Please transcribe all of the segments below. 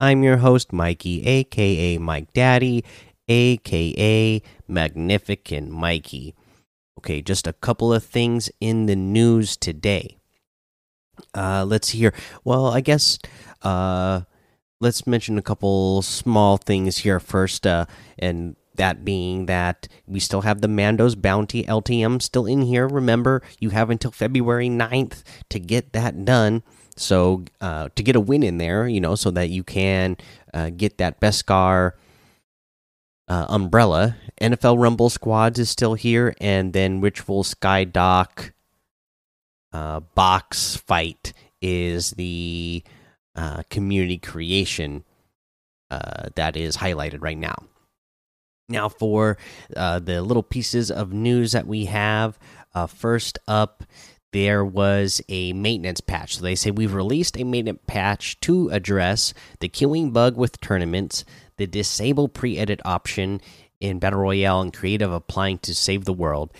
I'm your host, Mikey, aka Mike Daddy, aka Magnificent Mikey. Okay, just a couple of things in the news today. Uh, let's hear. Well, I guess uh, let's mention a couple small things here first. Uh, and that being that we still have the Mando's Bounty LTM still in here. Remember, you have until February 9th to get that done. So, uh, to get a win in there, you know, so that you can uh, get that Beskar uh, umbrella. NFL Rumble Squads is still here. And then Ritual Skydock uh, box fight is the uh, community creation uh, that is highlighted right now. Now, for uh, the little pieces of news that we have, uh, first up, there was a maintenance patch. So they say we've released a maintenance patch to address the queuing bug with tournaments, the disable pre edit option in Battle Royale and Creative applying to save the world,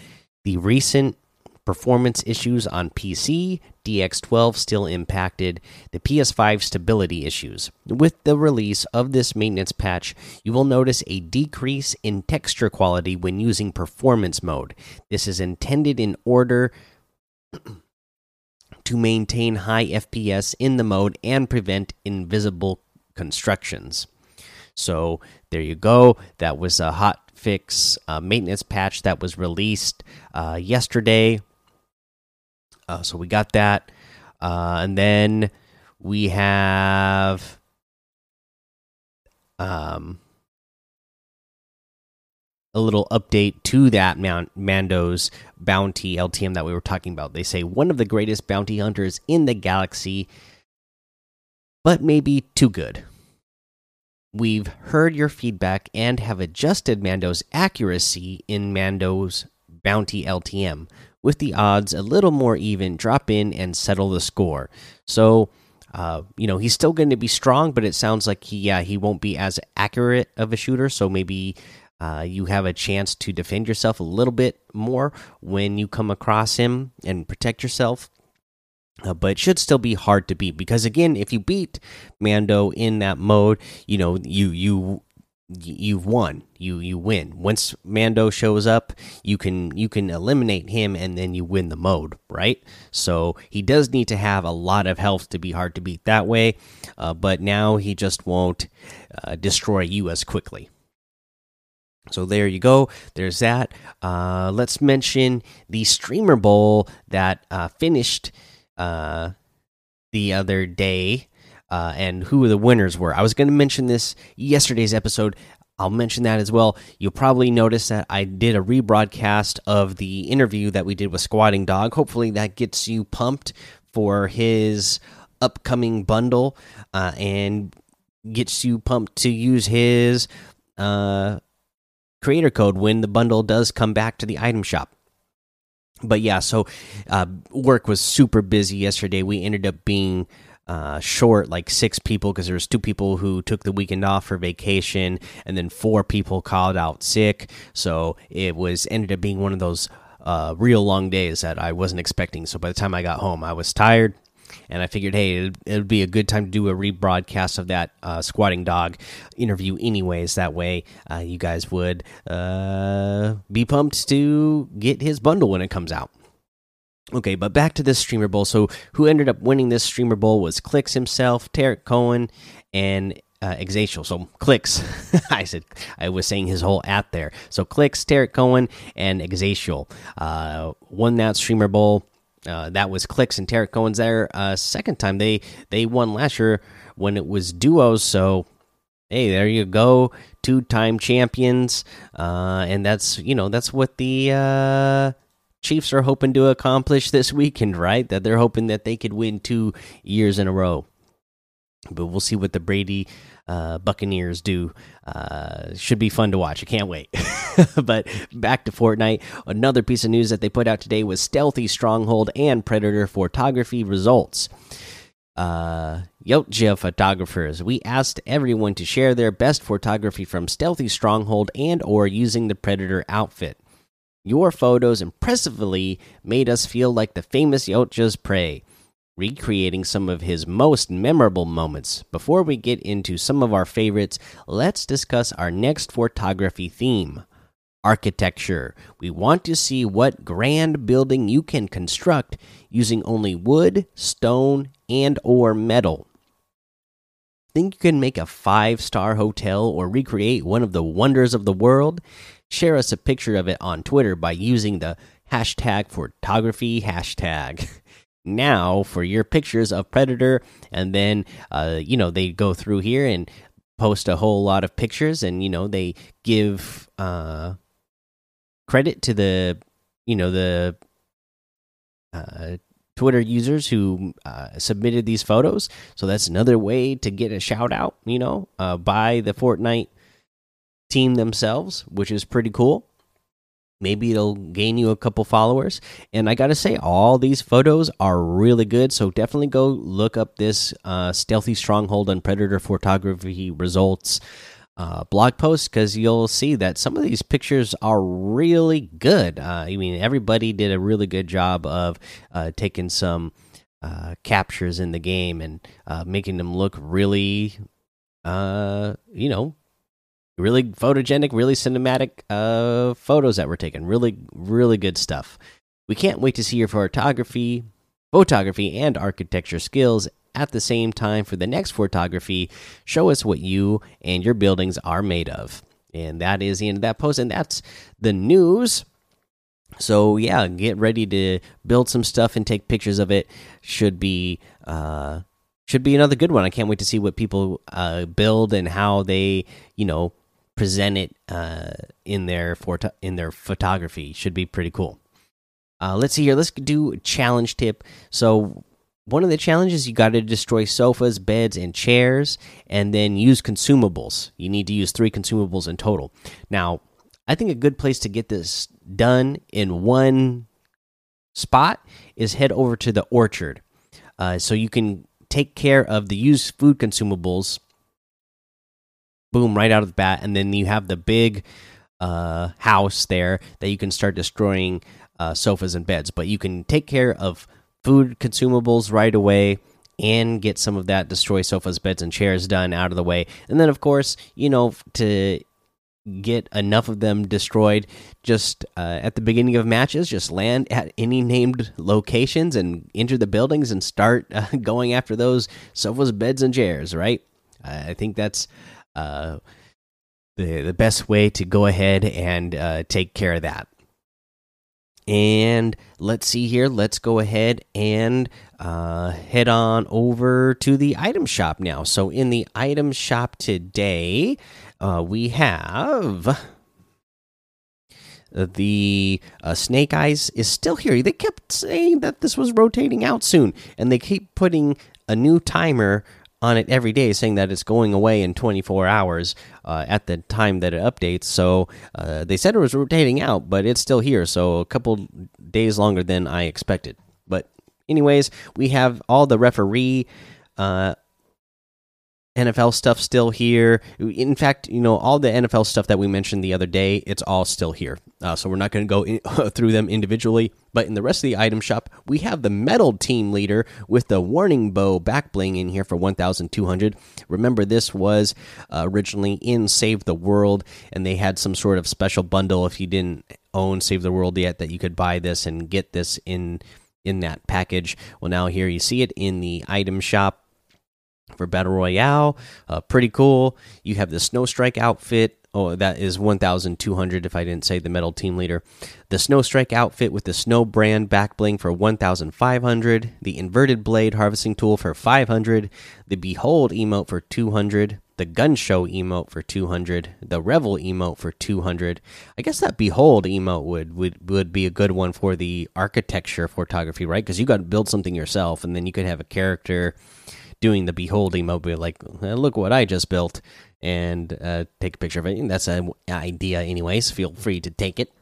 the recent performance issues on PC, DX12 still impacted, the PS5 stability issues. With the release of this maintenance patch, you will notice a decrease in texture quality when using performance mode. This is intended in order to maintain high FPS in the mode and prevent invisible constructions. So there you go. That was a hot fix uh, maintenance patch that was released uh, yesterday uh, so we got that. Uh, and then we have um, a little update to that Mando's bounty LTM that we were talking about. They say one of the greatest bounty hunters in the galaxy, but maybe too good. We've heard your feedback and have adjusted Mando's accuracy in Mando's bounty LTM with the odds a little more even, drop in and settle the score. So, uh, you know, he's still going to be strong, but it sounds like he, yeah, he won't be as accurate of a shooter. So maybe uh, you have a chance to defend yourself a little bit more when you come across him and protect yourself. Uh, but it should still be hard to beat because again, if you beat Mando in that mode, you know you you you've won. You you win. Once mando shows up you can you can eliminate him and then you win the mode right? So he does need to have a lot of health to be hard to beat that way. Uh, but now he just won't uh, destroy you as quickly so there you go there's that uh, let's mention the streamer bowl that uh, finished uh, the other day uh, and who the winners were. I was going to mention this yesterday's episode. I'll mention that as well. You'll probably notice that I did a rebroadcast of the interview that we did with Squatting Dog. Hopefully, that gets you pumped for his upcoming bundle uh, and gets you pumped to use his uh, creator code when the bundle does come back to the item shop but yeah so uh, work was super busy yesterday we ended up being uh, short, like six people, because there was two people who took the weekend off for vacation, and then four people called out sick. So it was ended up being one of those uh, real long days that I wasn't expecting. So by the time I got home, I was tired, and I figured, hey, it would be a good time to do a rebroadcast of that uh, squatting dog interview, anyways. That way, uh, you guys would uh, be pumped to get his bundle when it comes out. Okay, but back to this streamer bowl. So, who ended up winning this streamer bowl was Clix himself, Tarik Cohen, and uh, Exatial. So, Clix. I said I was saying his whole at there. So, Clix. Tarik Cohen, and Exatial uh, won that streamer bowl. Uh, that was Clix and Tarik Cohen's there. Uh, second time they they won last year when it was duos. So, hey, there you go, two time champions, uh, and that's you know that's what the uh, Chiefs are hoping to accomplish this weekend, right? That they're hoping that they could win two years in a row. But we'll see what the Brady uh, Buccaneers do. Uh, should be fun to watch. I can't wait. but back to Fortnite. Another piece of news that they put out today was Stealthy Stronghold and Predator photography results. Uh, Yautja photographers. We asked everyone to share their best photography from Stealthy Stronghold and or using the Predator outfit. Your photos impressively made us feel like the famous Yautja's prey recreating some of his most memorable moments. Before we get into some of our favorites, let's discuss our next photography theme architecture. We want to see what grand building you can construct using only wood, stone, and or metal. Think you can make a 5-star hotel or recreate one of the wonders of the world? Share us a picture of it on Twitter by using the hashtag photography hashtag. now for your pictures of predator and then uh, you know they go through here and post a whole lot of pictures and you know they give uh, credit to the you know the uh, twitter users who uh, submitted these photos. So that's another way to get a shout out you know uh, by the fortnite team themselves which is pretty cool maybe it'll gain you a couple followers. And i gotta say all these photos are really good. So definitely go look up this uh, stealthy stronghold and predator photography results uh, blog post because you'll see that some of these pictures are really good. Uh, i mean everybody did a really good job of uh, taking some uh, captures in the game and uh, making them look really you know really photogenic, really cinematic uh, photos that were taken. Really, really good stuff. We can't wait to see your photography, photography, and architecture skills at the same time for the next photography. Show us what you and your buildings are made of. And that is the end of that post, and that's the news. So yeah, get ready to build some stuff and take pictures of it. Should be uh, should be another good one. I can't wait to see what people uh, build and how they, you know, present it uh, in their in their photography. Should be pretty cool. Uh, let's see here. Let's do a challenge tip. So one of the challenges you got to destroy sofas, beds, and chairs, and then use consumables. You need to use three consumables in total. Now, I think a good place to get this done in one spot is head over to the orchard, uh, so you can take care of the used food consumables boom right out of the bat. And then you have the big uh, house there that you can start destroying uh, sofas and beds. But you can take care of food consumables right away and get some of that destroy sofas beds and chairs done out of the way. And then of course you know to get enough of them destroyed just uh, at the beginning of matches just land at any named locations and enter the buildings and start uh, going after those sofas beds and chairs right? I think that's the the best way to go ahead and uh, take care of that. And let's see here. Let's go ahead and uh, head on over to the item shop now. So, in the item shop today, uh, we have the uh, snake eyes is still here they kept saying that this was rotating out soon and they keep putting a new timer on it every day, saying that it's going away in 24 hours uh, at the time that it updates. So uh, they said it was rotating out, but it's still here. So a couple days longer than I expected. But anyways, we have all the referee uh, NFL stuff still here. In fact, you know, all the NFL stuff that we mentioned the other day, it's all still here. Uh, so we're not going to go in, through them individually. But in the rest of the item shop, we have the metal team leader with the warning bow back bling in here for 1,200. Remember, this was uh, originally in Save the World, and they had some sort of special bundle if you didn't own Save the World yet that you could buy this and get this in in that package. Well, now here you see it in the item shop for Battle Royale. Uh, pretty cool. You have the Snow Strike outfit. Oh, that is 1,200 if I didn't say the metal team leader. The Snow Strike outfit with the Snow brand back bling for 1,500. The Inverted Blade harvesting tool for 500. The Behold emote for 200. The Gun Show emote for 200. The Revel emote for 200. I guess that Behold emote would would would be a good one for the architecture photography, right? Because you got to build something yourself, and then you could have a character doing the beholding mode, be like, look what I just built, and uh, take a picture of it. And that's an idea, anyways. Feel free to take it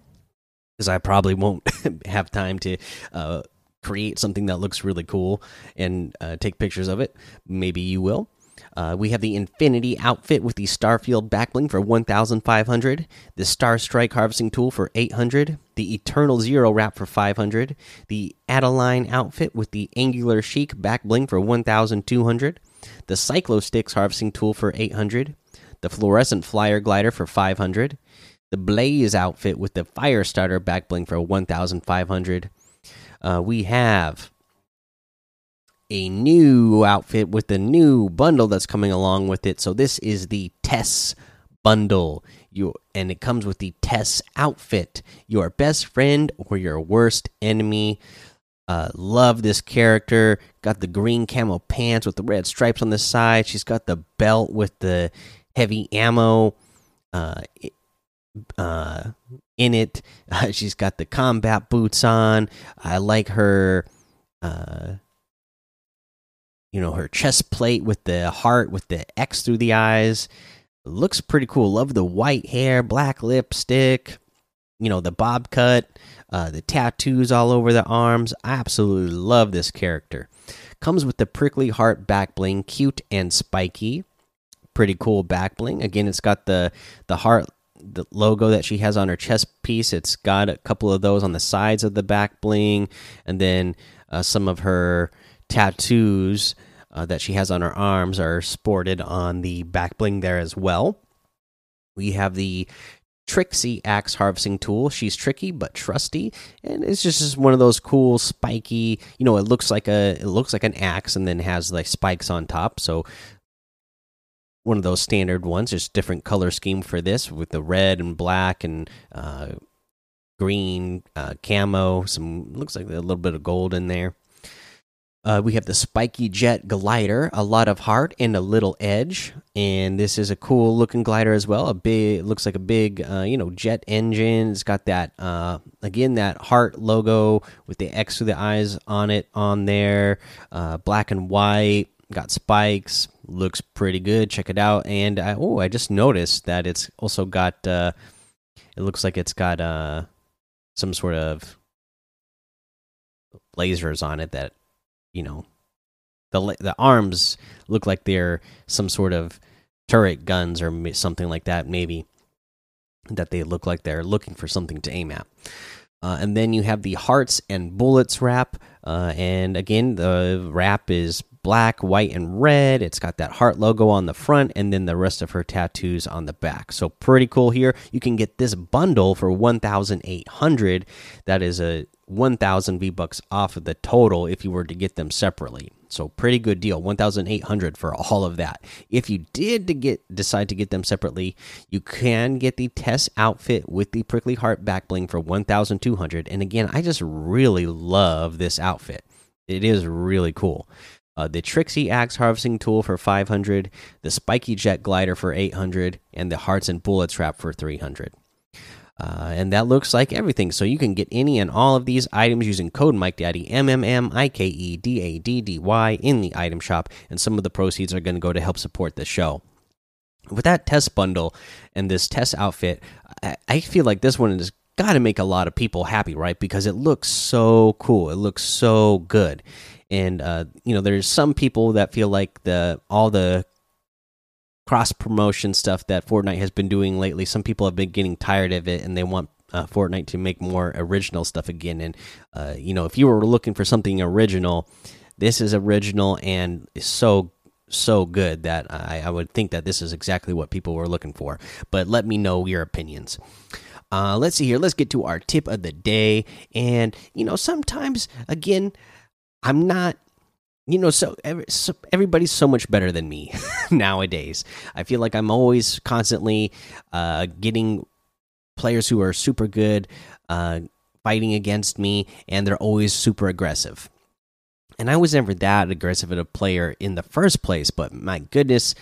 because I probably won't have time to uh, create something that looks really cool and uh, take pictures of it. Maybe you will. Uh, we have the Infinity outfit with the Starfield backbling for 1,500, the Star Strike harvesting tool for 800, the Eternal Zero wrap for 500, the Adeline outfit with the Angular Chic backbling for 1,200, the Cyclo Sticks harvesting tool for 800, the Fluorescent Flyer glider for 500, the Blaze outfit with the Fire Starter backbling for 1,500. Uh, we have a new outfit with the new bundle that's coming along with it. So this is the Tess bundle. You and it comes with the Tess outfit, your best friend or your worst enemy. Uh, love this character. Got the green camo pants with the red stripes on the side. She's got the belt with the heavy ammo uh, uh, in it. Uh, she's got the combat boots on. I like her. You know her chest plate with the heart with the X through the eyes. Looks pretty cool. Love the white hair, black lipstick, you know the bob cut, uh, the tattoos all over the arms. I absolutely love this character. Comes with the prickly heart back bling, cute and spiky. Pretty cool back bling. Again, it's got the the heart the logo that she has on her chest piece. It's got a couple of those on the sides of the back bling, and then uh, some of her tattoos uh, that she has on her arms are sported on the back bling there as well. We have the Trixie axe harvesting tool. She's tricky but trusty, and it's just, just one of those cool spiky. You know, it looks like a it looks like an axe, and then has like spikes on top. So one of those standard ones. There's different color scheme for this with the red and black and uh, green uh, camo. Some looks like a little bit of gold in there. Uh, we have the spiky jet glider, a lot of heart and a little edge, and this is a cool looking glider as well. A big, looks like a big, uh, you know, jet engine. It's got that uh, again that heart logo with the X through the eyes on it on there, uh, black and white. Got spikes, looks pretty good. Check it out. And I, oh, I just noticed that it's also got. Uh, it looks like it's got uh, some sort of lasers on it that you know the the arms look like they're some sort of turret guns or something like that maybe that they look like they're looking for something to aim at. Uh, and then you have the hearts and bullets wrap uh, and again the wrap is black white and red. It's got that heart logo on the front and then the rest of her tattoos on the back. So pretty cool here. You can get this bundle for 1800 that is a 1000 V bucks off of the total if you were to get them separately. So pretty good deal, 1800 for all of that. If you did to get decide to get them separately, you can get the Tess outfit with the prickly heart back bling for 1200 and again, I just really love this outfit. It is really cool. Uh, the Trixie Axe Harvesting Tool for 500, the Spiky Jet Glider for 800, and the Hearts and Bullets Wrap for 300. Uh, and that looks like everything. So you can get any and all of these items using code Mike Daddy M M M I K E D A D D Y in the item shop, and some of the proceeds are going to go to help support the show. With that Tess bundle and this Tess outfit, I, I feel like this one has got to make a lot of people happy, right? Because it looks so cool. It looks so good, and uh, you know, there's some people that feel like the all the cross promotion stuff that Fortnite has been doing lately. Some people have been getting tired of it and they want uh, Fortnite to make more original stuff again. And uh, you know, if you were looking for something original, this is original and is so so good that I, I would think that this is exactly what people were looking for. But let me know your opinions. Uh, let's see here. Let's get to our tip of the day. And you know, sometimes again, I'm not you know so, every, so, everybody's so much better than me nowadays. I feel like i'm always constantly uh, getting players who are super good uh, fighting against me and they're always super aggressive. And i was never that aggressive at a player in the first place but my goodness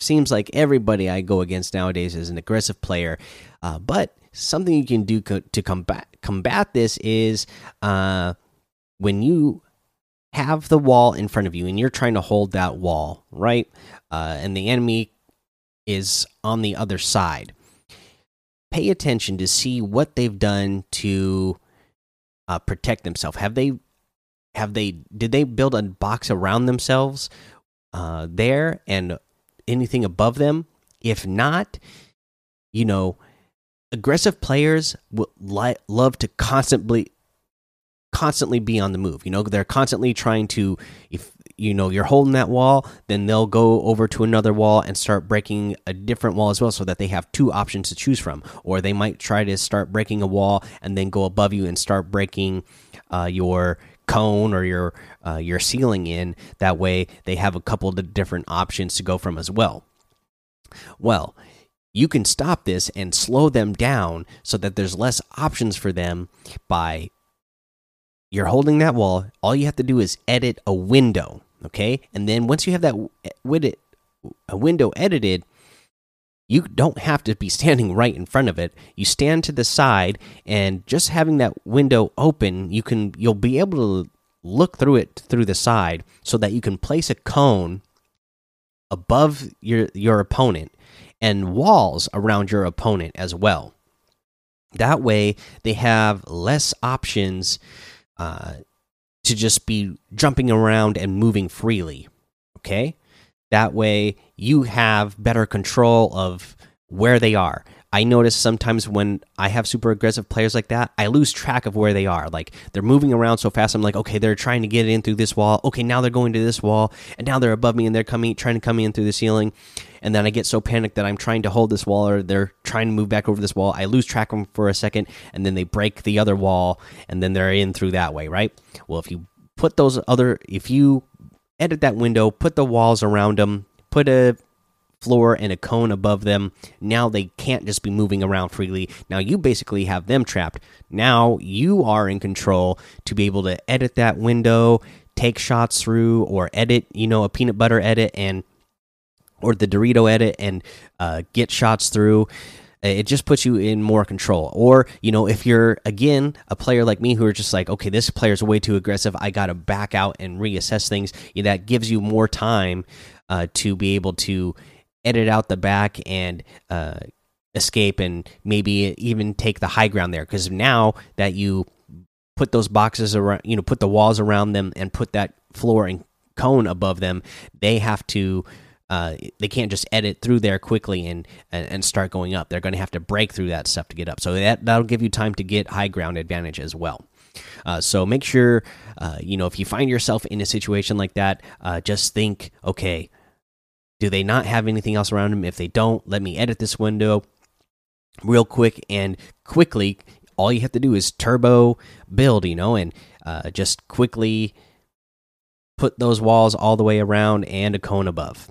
seems like everybody i go against nowadays is an aggressive player. Uh, but something you can do co to combat combat this is uh, when you have the wall in front of you and you're trying to hold that wall, right? Uh, and the enemy is on the other side. Pay attention to see what they've done to uh, protect themselves. Have they have they did they build a box around themselves uh, there and anything above them? If not, you know, aggressive players will love to constantly constantly be on the move. You know, they're constantly trying to if you know you're holding that wall, then they'll go over to another wall and start breaking a different wall as well so that they have two options to choose from. Or they might try to start breaking a wall and then go above you and start breaking uh, your cone or your uh, your ceiling in. That way, they have a couple of different options to go from as well. Well, you can stop this and slow them down so that there's less options for them by you're holding that wall all you have to do is edit a window okay? And then once you have that eh, widget a window edited you don't have to be standing right in front of it. You stand to the side and just having that window open you can you'll be able to look through it through the side so that you can place a cone above your your opponent and walls around your opponent as well. That way they have less options uh, to just be jumping around and moving freely. Okay, that way you have better control of where they are. I notice sometimes when I have super aggressive players like that, I lose track of where they are. Like they're moving around so fast. I'm like, okay, they're trying to get in through this wall. Okay, now they're going to this wall, and now they're above me and they're coming, trying to come in through the ceiling. And then I get so panicked that I'm trying to hold this wall, or they're trying to move back over this wall. I lose track of them for a second, and then they break the other wall, and then they're in through that way, right? Well, if you put those other, if you edit that window, put the walls around them, put a floor and a cone above them. Now they can't just be moving around freely. Now you basically have them trapped. Now you are in control to be able to edit that window, take shots through, or edit, you know, a peanut butter edit and or the Dorito edit and uh, get shots through. It just puts you in more control. Or, you know, if you're, again, a player like me who are just like, okay, this player's way too aggressive, I got to back out and reassess things, that gives you more time uh, to be able to edit out the back and uh, escape and maybe even take the high ground there because now that you put those boxes around you know put the walls around them and put that floor and cone above them they have to uh, they can't just edit through there quickly and, and, start going up. They're going to have to break through that stuff to get up. So that that'll give you time to get high ground advantage as well. Uh, so make sure uh, you know if you find yourself in a situation like that, uh, just think, okay, do they not have anything else around them? If they don't, let me edit this window real quick and quickly. All you have to do is turbo build, you know, and uh, just quickly put those walls all the way around and a cone above.